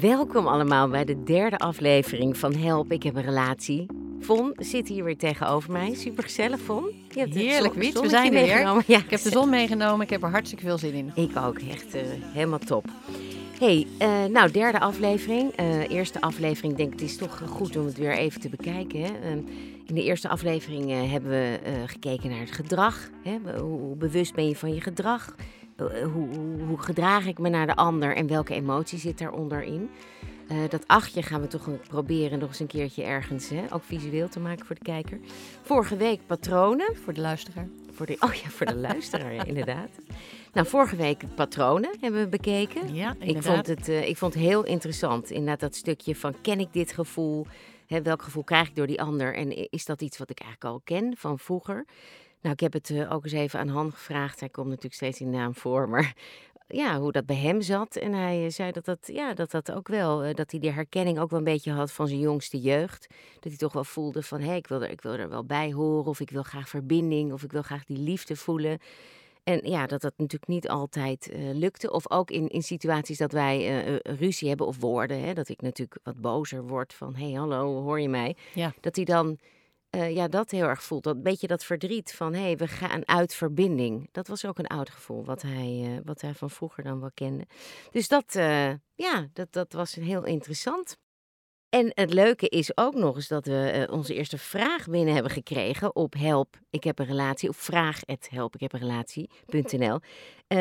Welkom allemaal bij de derde aflevering van Help, ik heb een relatie. Von zit hier weer tegenover mij. Super gezellig, Von. Je hebt Heerlijk, Wiet. We zijn er weer. Ja. Ik heb de zon meegenomen. Ik heb er hartstikke veel zin in. Ik ook. Echt uh, helemaal top. hey, uh, nou, derde aflevering. Uh, eerste aflevering, denk ik, het is toch goed om het weer even te bekijken. Hè? Ehm, in de eerste aflevering hebben we gekeken naar het gedrag. Hè? Hoe bewust ben je van je gedrag? Eh, hoe, hoe, gedraag ik me naar de ander en welke emotie zit daaronder in? Uh, dat achtje gaan we toch proberen nog eens een keertje ergens, hè, ook visueel te maken voor de kijker. Vorige week patronen. Voor de luisteraar. Voor de, oh ja, voor de luisteraar, inderdaad. Nou, vorige week patronen hebben we bekeken. Ja, inderdaad. Ik vond het, uh, ik vond het heel interessant, inderdaad, dat stukje van ken ik dit gevoel? Hè, welk gevoel krijg ik door die ander? En is dat iets wat ik eigenlijk al ken van vroeger? Nou, ik heb het uh, ook eens even aan Han gevraagd. Hij komt natuurlijk steeds in naam voor, maar ja, hoe dat bij hem zat. En hij uh, zei dat dat, ja, dat dat ook wel, uh, dat hij die herkenning ook wel een beetje had van zijn jongste jeugd. Dat hij toch wel voelde van, hé, hey, ik, wil er, ik wil er wel bij horen, of ik wil graag verbinding, of ik wil graag die liefde voelen. En ja, dat dat natuurlijk niet altijd lukte. Of ook in, in situaties dat wij ruzie hebben of woorden. Hè, dat ik natuurlijk wat bozer word van, hé, hey, hallo, hoor je mij? Ja. Dat hij dan uh, ja, dat heel erg voelt. Dat beetje dat verdriet van hé, hey, we gaan uit verbinding. Dat was ook een oud gevoel wat hij, uh, wat hij van vroeger dan wel kende. Dus dat, uh, ja, dat, dat was heel interessant. En het leuke is ook nog eens dat we onze eerste vraag binnen hebben gekregen op help, ik heb een relatie, of vraag help, ik heb een relatie.nl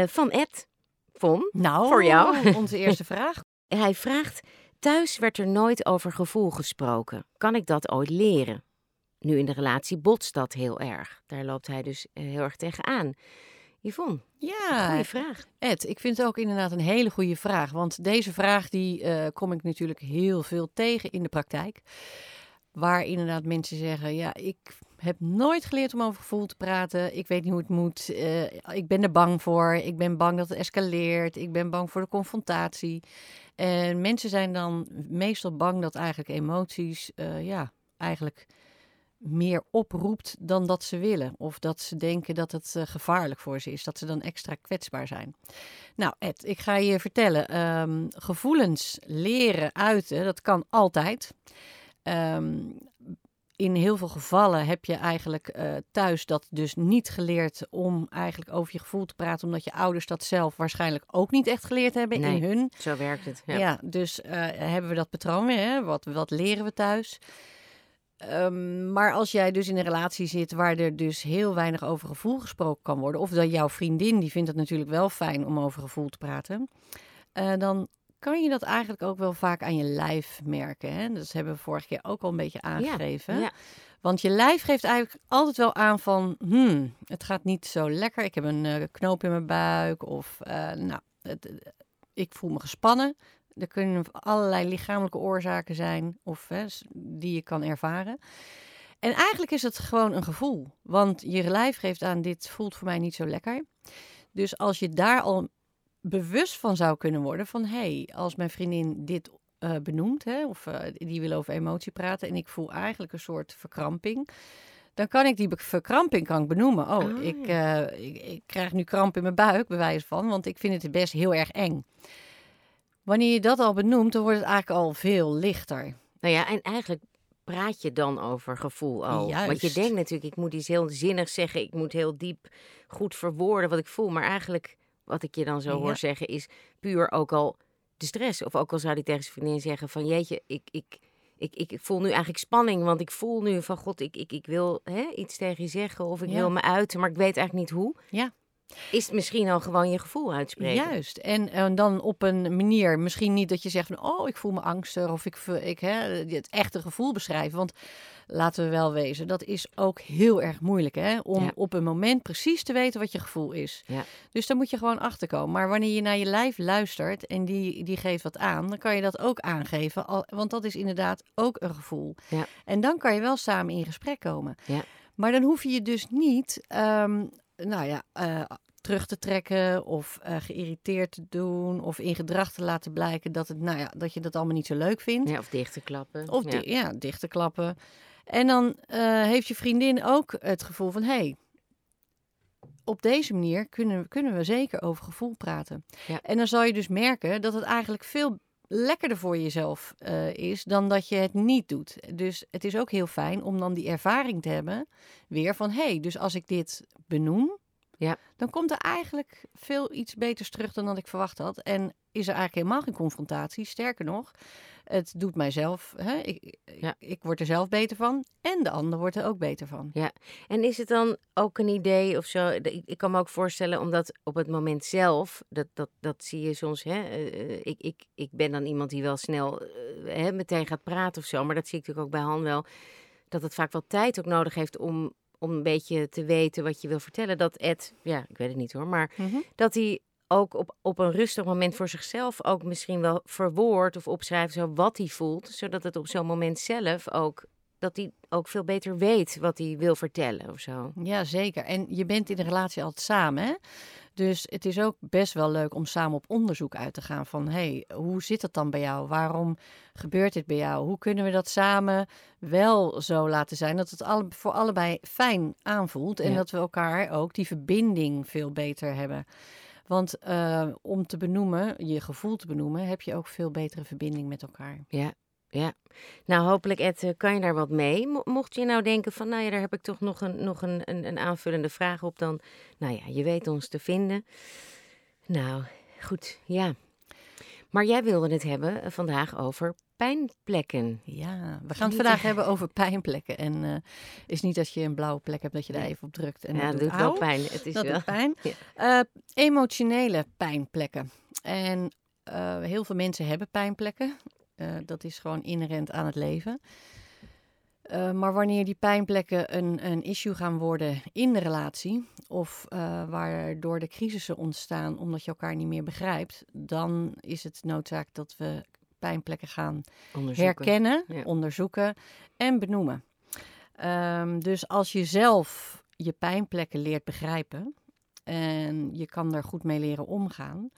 van Ed Von. Nou, voor jou. Onze eerste vraag. hij vraagt, thuis werd er nooit over gevoel gesproken. Kan ik dat ooit leren? Nu in de relatie botst dat heel erg. Daar loopt hij dus eh, heel erg tegenaan. Yvonne, ja, goede vraag. Ed, ik vind het ook inderdaad een hele goede vraag. Want deze vraag die uh, kom ik natuurlijk heel veel tegen in de praktijk. Waar inderdaad mensen zeggen, ja, ik heb nooit geleerd om over gevoel te praten. Ik weet niet hoe het moet. Uh, ik ben er bang voor. Ik ben bang dat het escaleert. Ik ben bang voor de confrontatie. En mensen zijn dan meestal bang dat eigenlijk emoties, uh, ja, eigenlijk meer oproept dan dat ze willen. Of dat ze denken dat het uh, gevaarlijk voor ze is. Dat ze dan extra kwetsbaar zijn. Nou, Ed, ik ga je vertellen. Um, gevoelens leren uiten, dat kan altijd. Um, in heel veel gevallen heb je eigenlijk uh, thuis dat dus niet geleerd om eigenlijk over je gevoel te praten, omdat je ouders dat zelf waarschijnlijk ook niet echt geleerd hebben nee, in hun. Zo werkt het. Ja, ja dus uh, hebben we dat patroon weer. Hè? Wat, wat leren we thuis? Um, maar als jij dus in een relatie zit waar er dus heel weinig over gevoel gesproken kan worden, of dat jouw vriendin, die vindt het natuurlijk wel fijn om over gevoel te praten, uh, dan kan je dat eigenlijk ook wel vaak aan je lijf merken. Hè? Dat hebben we vorige keer ook al een beetje aangegeven. Ja, ja. Want je lijf geeft eigenlijk altijd wel aan van, hmm, het gaat niet zo lekker. Ik heb een uh, knoop in mijn buik of, uh, nou, het, ik voel me gespannen. Er kunnen allerlei lichamelijke oorzaken zijn of hè, die je kan ervaren. En eigenlijk is het gewoon een gevoel. Want je lijf geeft aan, dit voelt voor mij niet zo lekker. Dus als je daar al bewust van zou kunnen worden van... hé, hey, als mijn vriendin dit uh, benoemt, hè, of uh, die wil over emotie praten... en ik voel eigenlijk een soort verkramping... dan kan ik die verkramping kan ik benoemen. Oh, oh ik, uh, ik, ik, krijg nu kramp in mijn buik, bewijs van... want ik vind het best heel erg eng. Wanneer je dat al benoemt, dan wordt het eigenlijk al veel lichter. Nou ja, en eigenlijk praat je dan over gevoel al. Juist. Want je denkt natuurlijk, ik moet iets heel zinnigs zeggen, ik moet heel diep goed verwoorden wat ik voel. Maar eigenlijk, wat ik je dan zo ja. hoor zeggen, is puur ook al de stress. Of ook al zou die tegen zijn vriendin zeggen van, jeetje, ik, ik, ik, ik, voel nu eigenlijk spanning. Want ik voel nu van, god, ik, ik, ik wil hè, iets tegen je zeggen of ik Ja. wil me uiten, maar ik weet eigenlijk niet hoe. Ja. Is het misschien al gewoon je gevoel uitspreken? Juist. En, en dan op een manier, misschien niet dat je zegt van, oh, ik voel me angstig of ik, ik hè, het echte gevoel beschrijven. Want laten we wel wezen, dat is ook heel erg moeilijk, hè, om Ja. op een moment precies te weten wat je gevoel is. Ja. Dus daar moet je gewoon achter komen. Maar wanneer je naar je lijf luistert en die, die geeft wat aan, dan kan je dat ook aangeven. Al, want dat is inderdaad ook een gevoel. Ja. En dan kan je wel samen in gesprek komen. Ja. Maar dan hoef je je dus niet, ehm, nou ja, eh, terug te trekken of eh, geïrriteerd te doen of in gedrag te laten blijken dat, het, nou ja, dat je dat allemaal niet zo leuk vindt. Ja, of dicht te klappen. Of ja. ja, dicht te klappen. En dan eh, heeft je vriendin ook het gevoel van, hé, hey, op deze manier kunnen, kunnen we zeker over gevoel praten. Ja. En dan zal je dus merken dat het eigenlijk veel lekkerder voor jezelf eh, is dan dat je het niet doet. Dus het is ook heel fijn om dan die ervaring te hebben weer van hé, hey, dus als ik dit benoem, Ja. dan komt er eigenlijk veel iets beters terug dan dat ik verwacht had. En is er eigenlijk helemaal geen confrontatie. Sterker nog, het doet mijzelf, hè, ik, Ja. ik word er zelf beter van en de ander wordt er ook beter van. En is het dan ook een idee of zo? Ik, ik kan me ook voorstellen, omdat op het moment zelf, dat, dat, dat zie je soms, hè? eh, eh, ik, ik, ik ben dan iemand die wel snel eh, hè, meteen gaat praten of zo, maar dat zie ik natuurlijk ook bij Han wel, dat het vaak wel tijd ook nodig heeft om, om een beetje te weten wat je wil vertellen. Dat Ed, ja, ik weet het niet hoor, maar Mhm. dat hij ook op, op een rustig moment voor zichzelf ook misschien wel verwoordt of opschrijft zo wat hij voelt, zodat het op zo'n moment zelf ook, dat hij ook veel beter weet wat hij wil vertellen of zo. Ja, zeker. En je bent in een relatie altijd samen, hè? Dus het is ook best wel leuk om samen op onderzoek uit te gaan van... hé, hey, hoe zit het dan bij jou? Waarom gebeurt dit bij jou? Hoe kunnen we dat samen wel zo laten zijn dat het alle, voor allebei fijn aanvoelt... en Ja. dat we elkaar ook die verbinding veel beter hebben. Want eh, om te benoemen, je gevoel te benoemen... heb je ook veel betere verbinding met elkaar. Ja, ja. Nou, hopelijk, Ed, eh, kan je daar wat mee. Mo- Mocht je nou denken van, nou ja, daar heb ik toch nog een, nog een, een, een aanvullende vraag op, dan, nou ja, je weet ons te vinden. Nou, goed, ja. Maar jij wilde het hebben eh, vandaag over pijnplekken. Ja, we gaan het vandaag hebben over pijnplekken. En eh is niet dat je een blauwe plek hebt dat je daar even op drukt. En ja, dat doet doet wel pijn. Het is dat wel. doet pijn. Ja. Emotionele pijnplekken. En heel veel mensen hebben pijnplekken. Eh, dat is gewoon inherent aan het leven. Eh, maar wanneer die pijnplekken een, een issue gaan worden in de relatie, of eh, waardoor de crisissen ontstaan omdat je elkaar niet meer begrijpt, dan is het noodzaak dat we pijnplekken gaan Onderzoeken. herkennen, Ja. onderzoeken en benoemen. Ehm, dus als je zelf je pijnplekken leert begrijpen en je kan daar goed mee leren omgaan,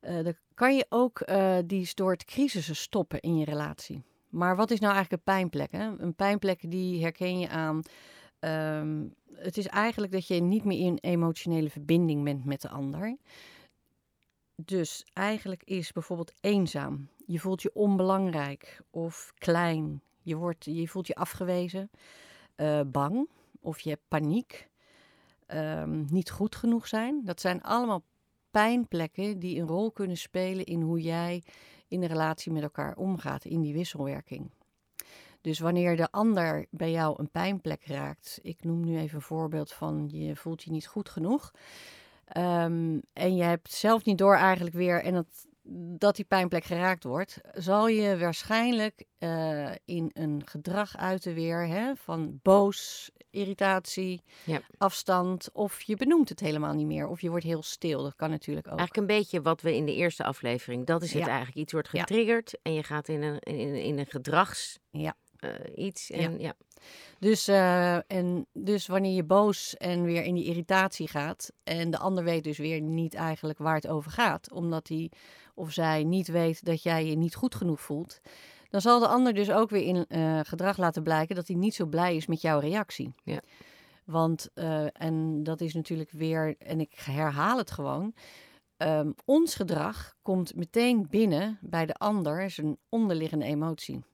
dan kan je ook eh, die soort crisissen stoppen in je relatie. Maar wat is nou eigenlijk een pijnplek? Hè? Een pijnplek die herken je aan. ehm, het is eigenlijk dat je niet meer in emotionele verbinding bent met de ander. Dus eigenlijk is bijvoorbeeld eenzaam. Je voelt je onbelangrijk of klein. Je, wordt, je voelt je afgewezen, eh, bang of je hebt paniek. ehm, niet goed genoeg zijn. Dat zijn allemaal pijnplekken die een rol kunnen spelen in hoe jij in de relatie met elkaar omgaat, in die wisselwerking. Dus wanneer de ander bij jou een pijnplek raakt, ik noem nu even een voorbeeld van je voelt je niet goed genoeg. ehm, en je hebt zelf niet door eigenlijk weer en dat, dat die pijnplek geraakt wordt, zal je waarschijnlijk eh, in een gedrag uiten weer hè, van boos, irritatie, Ja. afstand of je benoemt het helemaal niet meer of je wordt heel stil. Dat kan natuurlijk ook. Eigenlijk een beetje wat we in de eerste aflevering, dat is het Ja. eigenlijk. Iets wordt Ja. getriggerd en je gaat in een, in, in een gedrags... Ja. Eh, iets en ja. Dus, eh, en dus wanneer je boos en weer in die irritatie gaat en de ander weet dus weer niet eigenlijk waar het over gaat, omdat hij of zij niet weet dat jij je niet goed genoeg voelt, dan zal de ander dus ook weer in eh, gedrag laten blijken dat hij niet zo blij is met jouw reactie. Ja. Want, en dat is natuurlijk weer, en ik herhaal het gewoon, ehm, ons gedrag komt meteen binnen bij de ander zijn onderliggende emotie.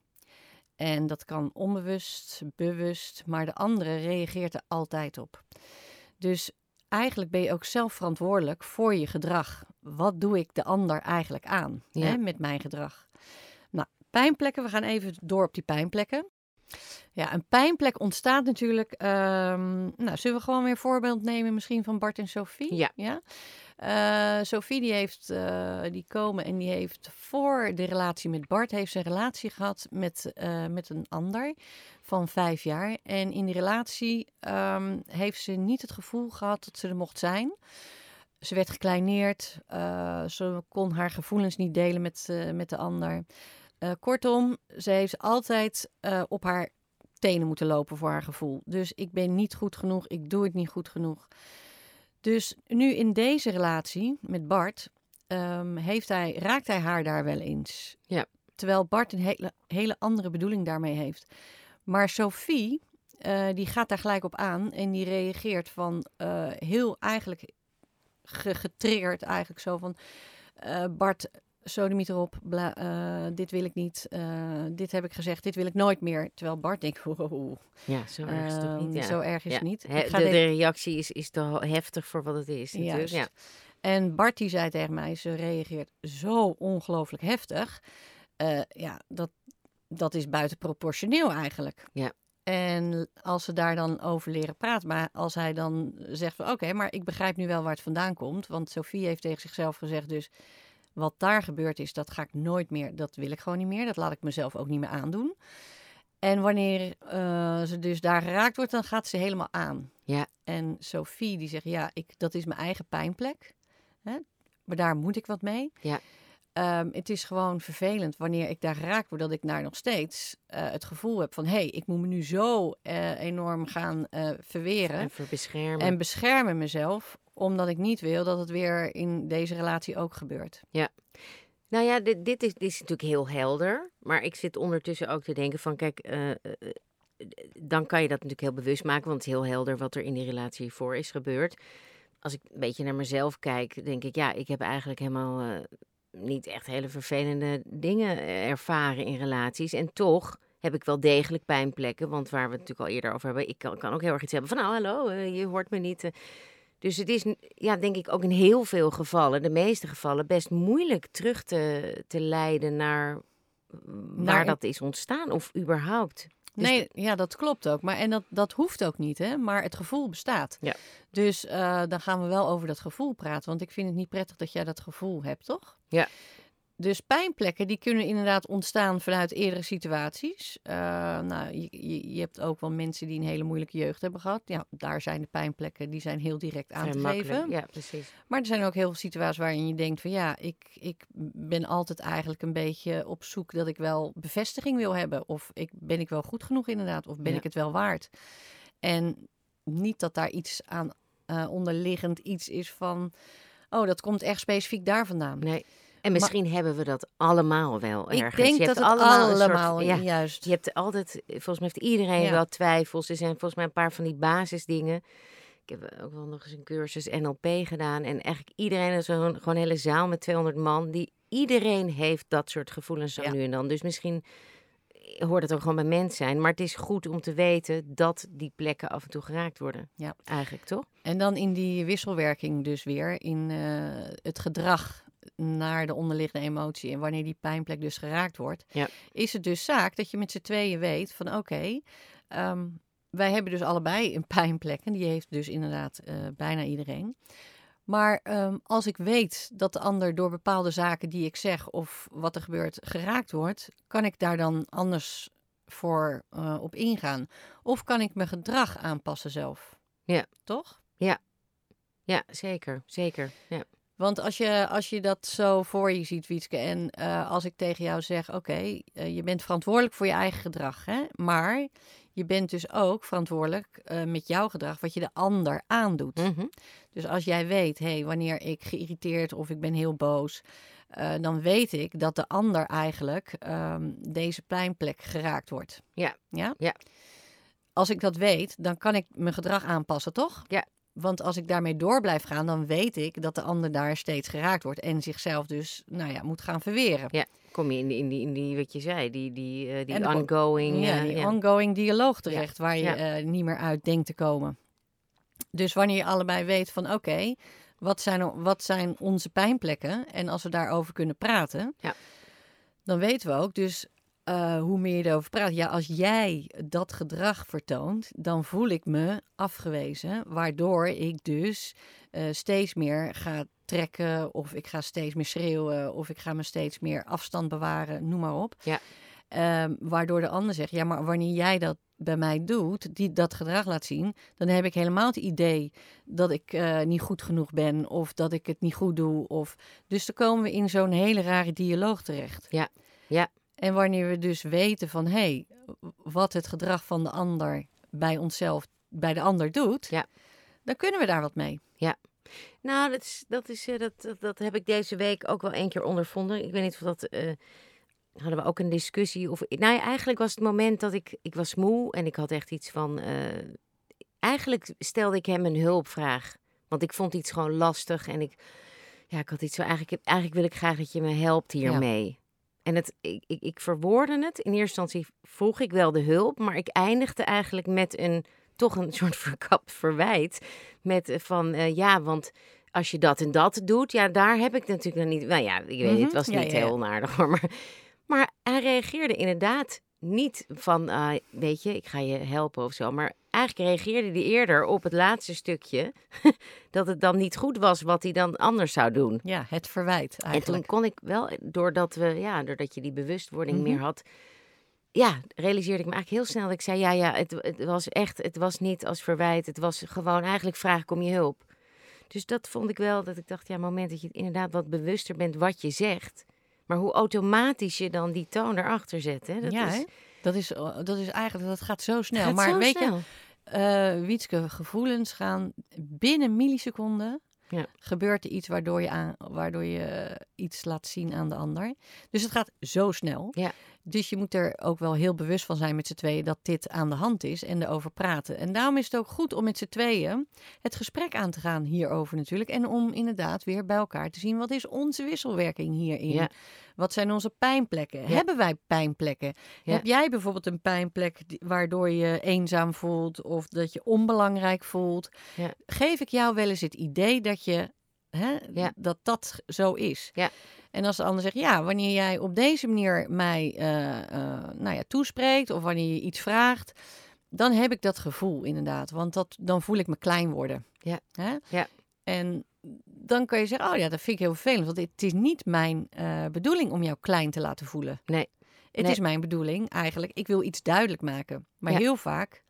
En dat kan onbewust, bewust, maar de andere reageert er altijd op. Dus eigenlijk ben je ook zelf verantwoordelijk voor je gedrag. Wat doe ik de ander eigenlijk aan Ja. hè, met mijn gedrag? Nou, pijnplekken, we gaan even door op die pijnplekken. Ja, een pijnplek ontstaat natuurlijk. ehm, nou, zullen we gewoon weer een voorbeeld nemen, misschien van Bart en Sophie? Ja. ja? Eh, Sophie die heeft, eh, die komen en die heeft voor de relatie met Bart, heeft ze een relatie gehad met, eh, met een ander van vijf jaar. En in die relatie ehm, heeft ze niet het gevoel gehad dat ze er mocht zijn. Ze werd gekleineerd, ze kon haar gevoelens niet delen met, met de ander. Eh, kortom, ze heeft altijd eh, op haar tenen moeten lopen voor haar gevoel. Dus ik ben niet goed genoeg, ik doe het niet goed genoeg. Dus nu in deze relatie met Bart ehm, heeft hij, raakt hij haar daar wel eens. Ja. Terwijl Bart een hele, hele andere bedoeling daarmee heeft. Maar Sophie, eh, die gaat daar gelijk op aan en die reageert van heel eigenlijk ge- getriggerd eigenlijk zo van... Bart, sodemiet erop, bla, eh, dit wil ik niet, eh, dit heb ik gezegd, dit wil ik nooit meer. Terwijl Bart denkt, wow, Ja, zo erg is het toch ehm, niet. Ja. zo erg is Ja. het niet. De, de reactie is, is te heftig voor wat het is. Natuurlijk. Ja. En Bart die zei tegen mij, ze reageert zo ongelooflijk heftig. Eh, ja, dat, dat is buitenproportioneel eigenlijk. Ja. En als ze daar dan over leren praten, maar als hij dan zegt van oké, maar ik begrijp nu wel waar het vandaan komt. Want Sophie heeft tegen zichzelf gezegd dus, wat daar gebeurd is, dat ga ik nooit meer, dat wil ik gewoon niet meer. Dat laat ik mezelf ook niet meer aandoen. En wanneer eh, ze dus daar geraakt wordt, dan gaat ze helemaal aan. Ja. En Sophie die zegt, ja, ik, dat is mijn eigen pijnplek. Hè? Maar daar moet ik wat mee. Ja. Ehm, het is gewoon vervelend wanneer ik daar geraakt word, dat ik daar nog steeds eh, het gevoel heb van... hé, hey, ik moet me nu zo eh, enorm gaan verweren Even beschermen. en beschermen mezelf... omdat ik niet wil dat het weer in deze relatie ook gebeurt. Nou ja, dit, dit, is, natuurlijk heel helder. Maar ik zit ondertussen ook te denken van, kijk, eh, eh, dan kan je dat natuurlijk heel bewust maken. Want het is heel helder wat er in die relatie hiervoor is gebeurd. Als ik een beetje naar mezelf kijk, denk ik, ja, ik heb eigenlijk helemaal eh, niet echt hele vervelende dingen ervaren in relaties. En toch heb ik wel degelijk pijnplekken. Want waar we het natuurlijk al eerder over hebben, ik kan, kan ook heel erg iets hebben van, nou hallo, je hoort me niet. Dus het is, ja, denk ik ook in heel veel gevallen, de meeste gevallen, best moeilijk terug te, te leiden naar waar dat is ontstaan of überhaupt. Dus nee, ja, dat klopt ook. Maar, en dat, dat hoeft ook niet, hè? maar het gevoel bestaat. Ja. Dus eh, dan gaan we wel over dat gevoel praten. Want ik vind het niet prettig dat jij dat gevoel hebt, toch? Ja. Dus pijnplekken die kunnen inderdaad ontstaan vanuit eerdere situaties. Eh, nou, je, je, hebt ook wel mensen die een hele moeilijke jeugd hebben gehad. Ja, daar zijn de pijnplekken, die zijn heel direct aan te geven. Ja, precies. Maar er zijn ook heel veel situaties waarin je denkt van ja, ik, ik ben altijd eigenlijk een beetje op zoek dat ik wel bevestiging wil hebben. Of ik, ben ik wel goed genoeg inderdaad, of ben Ja. ik het wel waard. En niet dat daar iets aan eh, onderliggend iets is van, oh dat komt echt specifiek daar vandaan. Nee. En misschien hebben we dat allemaal wel ik ergens. denk Je dat hebt het allemaal, soort- ja, juist. Je hebt altijd, volgens mij heeft iedereen Ja. wel twijfels. Er zijn volgens mij een paar van die basisdingen. Ik heb ook wel nog eens een cursus NLP gedaan. En eigenlijk iedereen, is gewoon, gewoon een hele zaal met 200 man. Die, iedereen heeft dat soort gevoelens zo Ja. nu en dan. Dus misschien hoort het ook gewoon bij mens zijn. Maar het is goed om te weten dat die plekken af en toe geraakt worden. Ja. Eigenlijk, toch? En dan in die wisselwerking dus weer, in eh, het gedrag naar de onderliggende emotie en wanneer die pijnplek dus geraakt wordt, Ja. is het dus zaak dat je met z'n tweeën weet van oké, ehm, wij hebben dus allebei een pijnplek en die heeft dus inderdaad eh, bijna iedereen. Maar ehm, als ik weet dat de ander door bepaalde zaken die ik zeg of wat er gebeurt geraakt wordt, kan ik daar dan anders voor eh, op ingaan? Of kan ik mijn gedrag aanpassen zelf? Ja. Toch? Ja, zeker. Zeker. Ja. Want als je, als je dat zo voor je ziet, Wietske, en eh, als ik tegen jou zeg: Oké, eh, je bent verantwoordelijk voor je eigen gedrag, hè? maar je bent dus ook verantwoordelijk eh, met jouw gedrag wat je de ander aandoet. Mhm. Dus als jij weet, hé, wanneer ik geïrriteerd of ik ben heel boos, dan weet ik dat de ander eigenlijk ehm, deze pijnplek geraakt wordt. Ja. ja. Ja. Als ik dat weet, dan kan ik mijn gedrag aanpassen, toch? Ja. Want als ik daarmee door blijf gaan, dan weet ik dat de ander daar steeds geraakt wordt en zichzelf dus, nou ja, moet gaan verweren. Ja, kom je in die, in die, in die wat je zei, die, die, eh, die En de- ongoing... Ja, eh, die ja. ongoing dialoog terecht, waar je eh, niet meer uit denkt te komen. Dus wanneer je allebei weet van oké, wat, zijn, wat zijn onze pijnplekken? En als we daarover kunnen praten, Ja. dan weten we ook dus eh, hoe meer je erover praat. Ja, als jij dat gedrag vertoont, dan voel ik me afgewezen. Waardoor ik dus eh, steeds meer ga trekken of ik ga steeds meer schreeuwen of ik ga me steeds meer afstand bewaren, noem maar op. Ja. Ehm, waardoor de ander zegt, ja, maar wanneer jij dat bij mij doet, die dat gedrag laat zien, dan heb ik helemaal het idee dat ik eh, niet goed genoeg ben of dat ik het niet goed doe. Of... Dus dan komen we in zo'n hele rare dialoog terecht. Ja, ja. En wanneer we dus weten van, hé, hey, wat het gedrag van de ander bij onszelf, bij de ander doet, Ja. dan kunnen we daar wat mee. Nou, dat, is, dat, is, eh, dat, dat, dat heb ik deze week ook wel één keer ondervonden. Ik weet niet of dat... eh, hadden we ook een discussie. Of, nou ja, eigenlijk was het moment dat ik... Ik was moe en ik had echt iets van... eh, eigenlijk stelde ik hem een hulpvraag. Want ik vond iets gewoon lastig en ik... ja, ik had iets zo, eigenlijk, eigenlijk wil ik graag dat je me helpt hiermee. En het, ik, ik, ik verwoordde het. In eerste instantie vroeg ik wel de hulp, maar ik eindigde eigenlijk met een toch een soort verkapt verwijt. Met eh, van eh, ja, want als je dat en dat doet, ja, daar heb ik natuurlijk nog niet. Nou ja, ik weet, het Mhm. was Ja, niet ja, ja. heel onaardig hoor. Maar, maar hij reageerde inderdaad niet van, ah, weet je, ik ga je helpen of zo. Maar eigenlijk reageerde hij eerder op het laatste stukje. dat het dan niet goed was wat hij dan anders zou doen. Ja, het verwijt En toen eigenlijk. kon ik wel, doordat, we, ja, doordat je die bewustwording Mhm. meer had, ja, realiseerde ik me eigenlijk heel snel dat ik zei, ja, ja, het, het was echt, het was niet als verwijt, het was gewoon, eigenlijk vraag ik om je hulp. Dus dat vond ik wel, dat ik dacht, ja, moment dat je inderdaad wat bewuster bent wat je zegt, maar hoe automatisch je dan die toon erachter zet, hè? Dat ja, is, hè? dat is, eh, dat is eigenlijk, dat gaat zo snel. gaat maar zo weet snel. je, eh Wietske, gevoelens gaan binnen milliseconden. Ja. Gebeurt er iets waardoor je, aan, waardoor je iets laat zien aan de ander. Dus het gaat zo snel. Ja. Dus je moet er ook wel heel bewust van zijn met z'n tweeën dat dit aan de hand is en erover praten. En daarom is het ook goed om met z'n tweeën het gesprek aan te gaan hierover natuurlijk. En om inderdaad weer bij elkaar te zien wat is onze wisselwerking hierin. Ja. Wat zijn onze pijnplekken? Hebben wij pijnplekken? Ja. Heb jij bijvoorbeeld een pijnplek waardoor je eenzaam voelt of dat je onbelangrijk voelt? Geef ik jou wel eens het idee dat je hè, Ja. dat dat zo is? Ja. En als de ander zegt, ja, wanneer jij op deze manier mij eh, eh, nou ja, toespreekt of wanneer je iets vraagt, dan heb ik dat gevoel inderdaad. Want dat, dan voel ik me klein worden. Ja. Hè? Ja. En dan kan je zeggen, oh ja, dat vind ik heel vervelend. Want het is niet mijn eh, bedoeling om jou klein te laten voelen. Nee. Het Nee. is mijn bedoeling eigenlijk, ik wil iets duidelijk maken. Maar Ja. heel vaak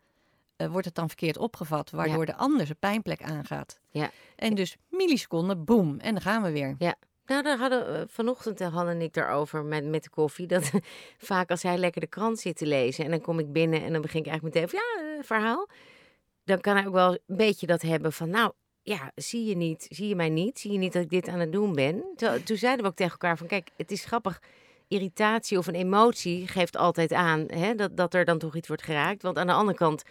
eh, wordt het dan verkeerd opgevat, waardoor de ander zijn pijnplek aangaat. Ja. En dus milliseconden, boem, en dan gaan we weer. Nou, daar hadden we vanochtend eh, hadden en ik daarover met, met de koffie. Dat vaak als hij lekker de krant zit te lezen en dan kom ik binnen en dan begin ik eigenlijk meteen van ja, eh, verhaal. Dan kan hij ook wel een beetje dat hebben van nou, ja, zie je niet, zie je mij niet, zie je niet dat ik dit aan het doen ben. Toen, toen zeiden we ook tegen elkaar van kijk, het is grappig. Irritatie of een emotie geeft altijd aan hè, dat, dat er dan toch iets wordt geraakt. Want aan de andere kant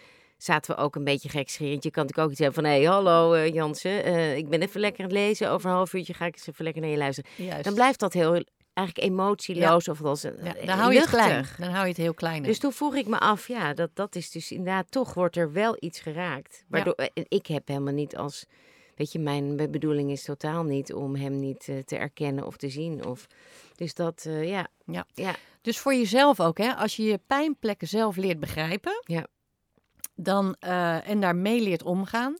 zaten we ook een beetje gekscherend. Je kan natuurlijk ook iets hebben van hé, hey, hallo eh, Jansen, eh, ik ben even lekker aan het lezen. Over een half uurtje ga ik eens even lekker naar je luisteren. Juist. Dan blijft dat heel eigenlijk emotieloos of als een ja, eh, dan hou je het klein. Dan hou je het heel klein. Dus toen vroeg ik me af, ja, dat, dat is dus inderdaad, toch wordt er wel iets geraakt. Waardoor, ik heb helemaal niet als, weet je, mijn be- bedoeling is totaal niet om hem niet te erkennen of te zien. Of, dus dat, ja. Ja. ja. Dus voor jezelf ook, hè? als je je pijnplekken zelf leert begrijpen Ja. Dan, eh, en daarmee leert omgaan,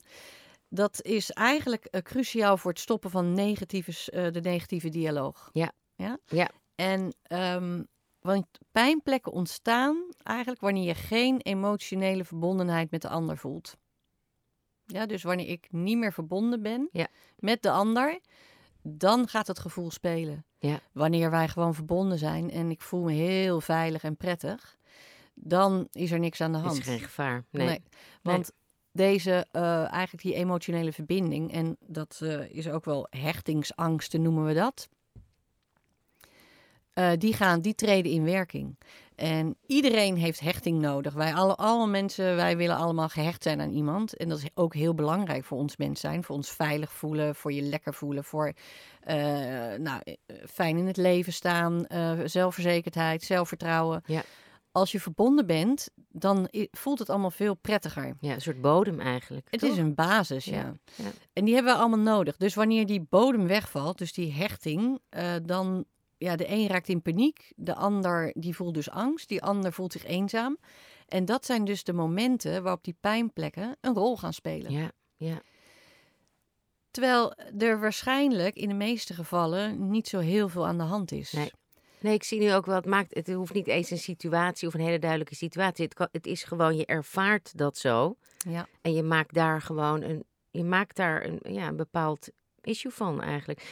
dat is eigenlijk eh, cruciaal voor het stoppen van negatieve, eh, de negatieve dialoog. Ja. ja? Ja. En ehm, want pijnplekken ontstaan eigenlijk wanneer je geen emotionele verbondenheid met de ander voelt. Ja, dus wanneer ik niet meer verbonden ben Ja. met de ander, dan gaat het gevoel spelen. Ja. Wanneer wij gewoon verbonden zijn en ik voel me heel veilig en prettig, dan is er niks aan de hand. is geen gevaar. Nee. Want deze, eh, eigenlijk die emotionele verbinding, en dat eh, is ook wel hechtingsangsten noemen we dat. eh, die, gaan, die treden in werking. En iedereen heeft hechting nodig. Wij alle, alle mensen, wij willen allemaal gehecht zijn aan iemand. En dat is ook heel belangrijk voor ons mens zijn. Voor ons veilig voelen, voor je lekker voelen, voor nou, fijn in het leven staan, zelfverzekerdheid, zelfvertrouwen. Ja. Als je verbonden bent, dan voelt het allemaal veel prettiger. Ja, een soort bodem eigenlijk. Het toch? is een basis, ja. Ja, ja. En die hebben we allemaal nodig. Dus wanneer die bodem wegvalt, dus die hechting, eh, dan, ja, de een raakt in paniek, de ander die voelt dus angst, die ander voelt zich eenzaam. En dat zijn dus de momenten waarop die pijnplekken een rol gaan spelen. Ja, ja. Terwijl er waarschijnlijk in de meeste gevallen niet zo heel veel aan de hand is. Nee. Nee, ik zie nu ook wel, het, maakt, het hoeft niet eens een situatie of een hele duidelijke situatie. Het, het is gewoon, je ervaart dat zo. Ja. En je maakt daar gewoon een, je maakt daar een, ja, een bepaald issue van eigenlijk.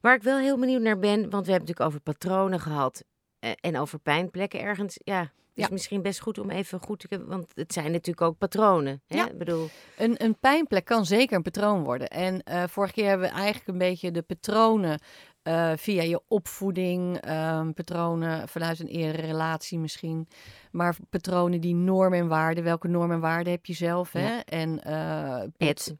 Waar ik wel heel benieuwd naar ben, want we hebben natuurlijk over patronen gehad eh, en over pijnplekken ergens. Ja, is Ja. misschien best goed om even goed te... Want het zijn natuurlijk ook patronen. Hè? Ja. Ik bedoel, Een, een pijnplek kan zeker een patroon worden. En eh, vorige keer hebben we eigenlijk een beetje de patronen eh, via je opvoeding, ehm, patronen vanuit een eerdere relatie misschien. Maar patronen die normen en waarden. Welke normen en waarden heb je zelf? Hè? En uh,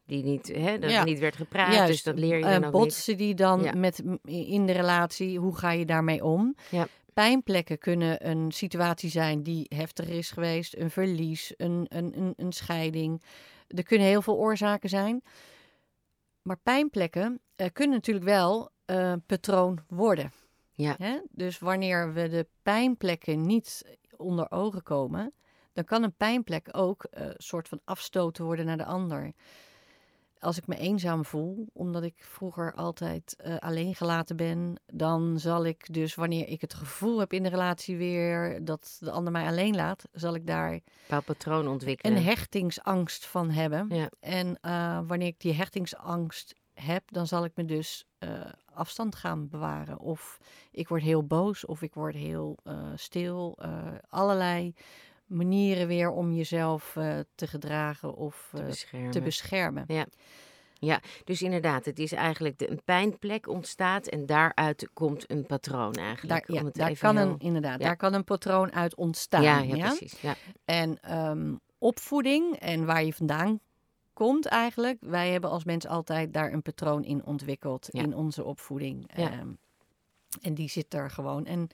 die niet, hè, dat ja. niet werd gepraat, dus dat leer je dan uh, botsen die dan Ja. met, in de relatie. Hoe ga je daarmee om? Ja. Pijnplekken kunnen een situatie zijn die heftig is geweest. Een verlies, een, een, een, een scheiding. Er kunnen heel veel oorzaken zijn. Maar pijnplekken eh, kunnen natuurlijk wel eh, patroon worden. Ja. Hè? Dus wanneer we de pijnplekken niet onder ogen komen, dan kan een pijnplek ook een soort van afstoten worden naar de ander. Als ik me eenzaam voel, omdat ik vroeger altijd eh, alleen gelaten ben, dan zal ik dus wanneer ik het gevoel heb in de relatie weer dat de ander mij alleen laat, zal ik daar bepaald patroon ontwikkelen. een hechtingsangst van hebben. Ja. En uh, wanneer ik die hechtingsangst heb, dan zal ik me dus afstand gaan bewaren. Of ik word heel boos, of ik word heel uh, stil. allerlei manieren weer om jezelf te gedragen of te beschermen. te beschermen. Ja. Ja, dus inderdaad, het is eigenlijk de, een pijnplek ontstaat en daaruit komt een patroon eigenlijk. Daar, ja, om het daar even kan heel- een, inderdaad, Ja. daar kan een patroon uit ontstaan. Ja, ja, precies. Ja. En ehm, opvoeding en waar je vandaan komt eigenlijk. Wij hebben als mens altijd daar een patroon in ontwikkeld Ja. in onze opvoeding. Ja. Ehm, en die zit er gewoon. En,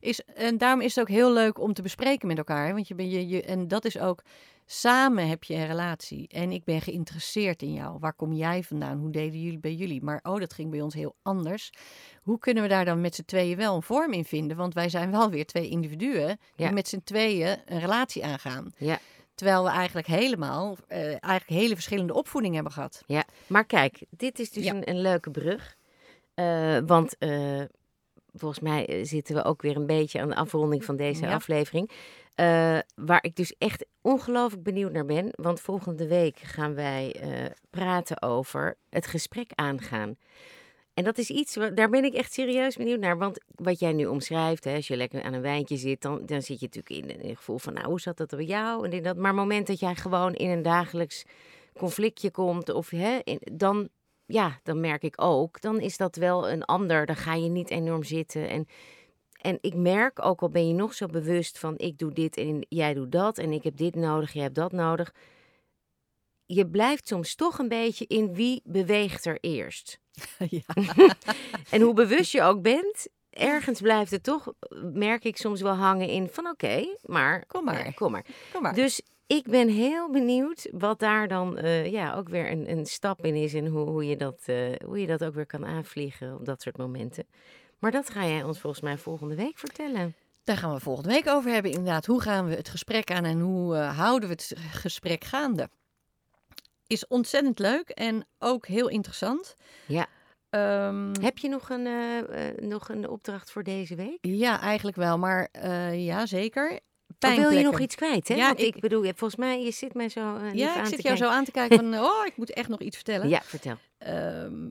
is, en daarom is het ook heel leuk om te bespreken met elkaar. hè, Want je ben je, je, en dat is ook, samen heb je een relatie. En ik ben geïnteresseerd in jou. Waar kom jij vandaan? Hoe deden jullie bij jullie? Maar oh, dat ging bij ons heel anders. Hoe kunnen we daar dan met z'n tweeën wel een vorm in vinden? Want wij zijn wel weer twee individuen die Ja. met z'n tweeën een relatie aangaan. Ja. Terwijl we eigenlijk helemaal, eh, eigenlijk hele verschillende opvoeding hebben gehad. Ja, maar kijk, dit is dus Ja. een, een leuke brug. Eh, want eh, volgens mij zitten we ook weer een beetje aan de afronding van deze Ja. aflevering. Waar ik dus echt ongelooflijk benieuwd naar ben. Want volgende week gaan wij praten over het gesprek aangaan. En dat is iets, daar ben ik echt serieus benieuwd naar. Want wat jij nu omschrijft, hè, als je lekker aan een wijntje zit, dan, dan zit je natuurlijk in, een gevoel van, nou, hoe zat dat bij jou? En dat. Maar het moment dat jij gewoon in een dagelijks conflictje komt, of, hè, dan, ja, dan merk ik ook, dan is dat wel een ander. Dan ga je niet enorm zitten. En, en ik merk, ook al ben je nog zo bewust van, ik doe dit en jij doet dat, en ik heb dit nodig, jij hebt dat nodig. Je blijft soms toch een beetje in wie beweegt er eerst. ja. En hoe bewust je ook bent, ergens blijft het toch, merk ik soms wel hangen in van oké, maar Kom maar. eh, kom maar. Kom maar. Dus ik ben heel benieuwd wat daar dan eh, ja, ook weer een, een stap in is en hoe, hoe, je dat, eh, hoe je dat ook weer kan aanvliegen op dat soort momenten. Maar dat ga jij ons volgens mij volgende week vertellen. Daar gaan we volgende week over hebben inderdaad. Hoe gaan we het gesprek aan en hoe houden we het gesprek gaande? Is ontzettend leuk en ook heel interessant. Ja. Ehm, Heb je nog een, eh, eh, nog een opdracht voor deze week? ja, eigenlijk wel, maar eh, ja, zeker. Of wil je nog iets kwijt? Hè? Ja, Want ik, ik- bedoel, je- volgens mij, je zit mij zo eh, Ja, aan ik te zit jou kijken. zo aan te kijken van, oh, ik moet echt nog iets vertellen. Ja, vertel. Ehm,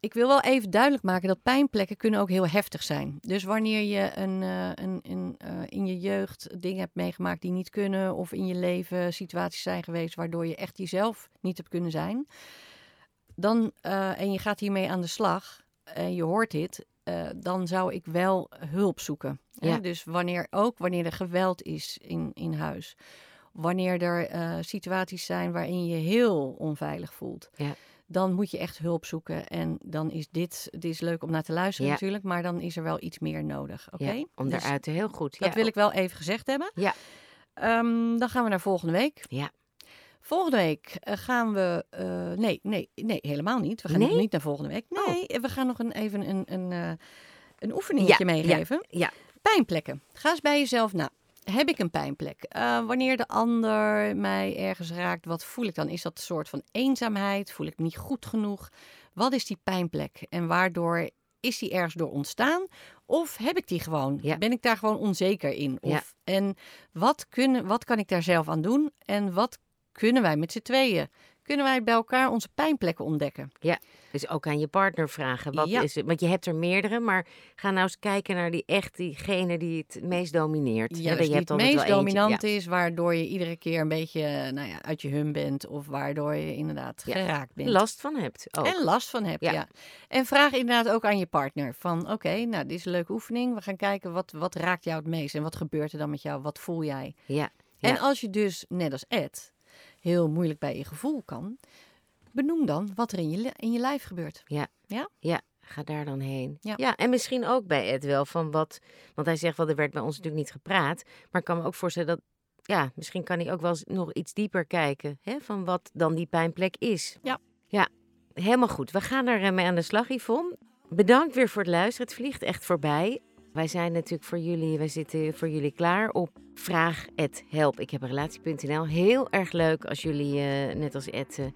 ik wil wel even duidelijk maken dat pijnplekken kunnen ook heel heftig zijn. Dus wanneer je een, eh, een, een, eh, in je jeugd dingen hebt meegemaakt die niet kunnen... of in je leven situaties zijn geweest waardoor je echt jezelf niet hebt kunnen zijn... Dan, eh, en je gaat hiermee aan de slag en je hoort dit... dan zou ik wel hulp zoeken. hè. Ja. Dus wanneer, ook wanneer er geweld is in, in huis... Wanneer er situaties zijn waarin je heel onveilig voelt Ja. Dan moet je echt hulp zoeken. En dan is dit, dit is leuk om naar te luisteren Ja. natuurlijk, maar dan is er wel iets meer nodig. Oké? Ja, om Dus daaruit heel goed. Dat ja, wil ik wel even gezegd hebben. Ja. Ehm, dan gaan we naar volgende week. Ja. Volgende week eh, gaan we. eh, nee, nee, nee, helemaal niet. We gaan Nee? nog niet naar volgende week. Oh. Nee, we gaan nog een, even een, een, eh, een oefeningetje Ja, meegeven. ja. Pijnplekken. Ga eens bij jezelf na. Heb ik een pijnplek? Eh, wanneer de ander mij ergens raakt, wat voel ik dan? Is dat een soort van eenzaamheid? Voel ik me niet goed genoeg? Wat is die pijnplek? En waardoor is die ergens door ontstaan? Of heb ik die gewoon? Ja. Ben ik daar gewoon onzeker in? Of, Ja. En wat, kunnen, wat kan ik daar zelf aan doen? En wat kunnen wij met z'n tweeën? Kunnen wij bij elkaar onze pijnplekken ontdekken. Dus ook aan je partner vragen. Wat Ja. is het? Want je hebt er meerdere, maar ga nou eens kijken naar die echt diegene die het meest domineert. Hè, Juist, je hebt het meest eentje. dominant is, waardoor je iedere keer een beetje nou ja, uit je hum bent. Of waardoor je inderdaad Ja. geraakt Ja. bent. Last van hebt ook. En last van hebt, Ja. ja. En vraag inderdaad ook aan je partner van, oké, nou, dit is een leuke oefening. We gaan kijken, wat, wat raakt jou het meest? En wat gebeurt er dan met jou? Wat voel jij? Ja. Ja. En als je dus, net als Ed, heel moeilijk bij je gevoel kan, benoem dan wat er in je, in je lijf gebeurt. Ja, ga daar dan heen. Ja. en misschien ook bij Ed wel van wat. Want hij zegt wel, er werd bij ons natuurlijk niet gepraat. Maar ik kan me ook voorstellen dat. Ja, misschien kan hij ook wel eens nog iets dieper kijken. Hè, van wat dan die pijnplek is. Ja. Ja, helemaal goed. We gaan er eh, aan de slag, Yvonne. Bedankt weer voor het luisteren. Het vliegt echt voorbij. Wij zijn natuurlijk voor jullie, wij zitten voor jullie klaar op vraag help. Ik heb relatie.nl. Heel erg leuk als jullie, eh, net als Ed, eh,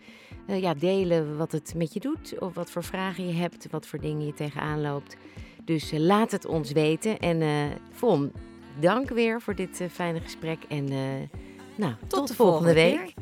eh, ja, delen wat het met je doet. Of wat voor vragen je hebt, wat voor dingen je tegenaan loopt. Dus laat het ons weten. En Von, dank weer voor dit fijne gesprek. En nou, tot, de de volgende volgende week.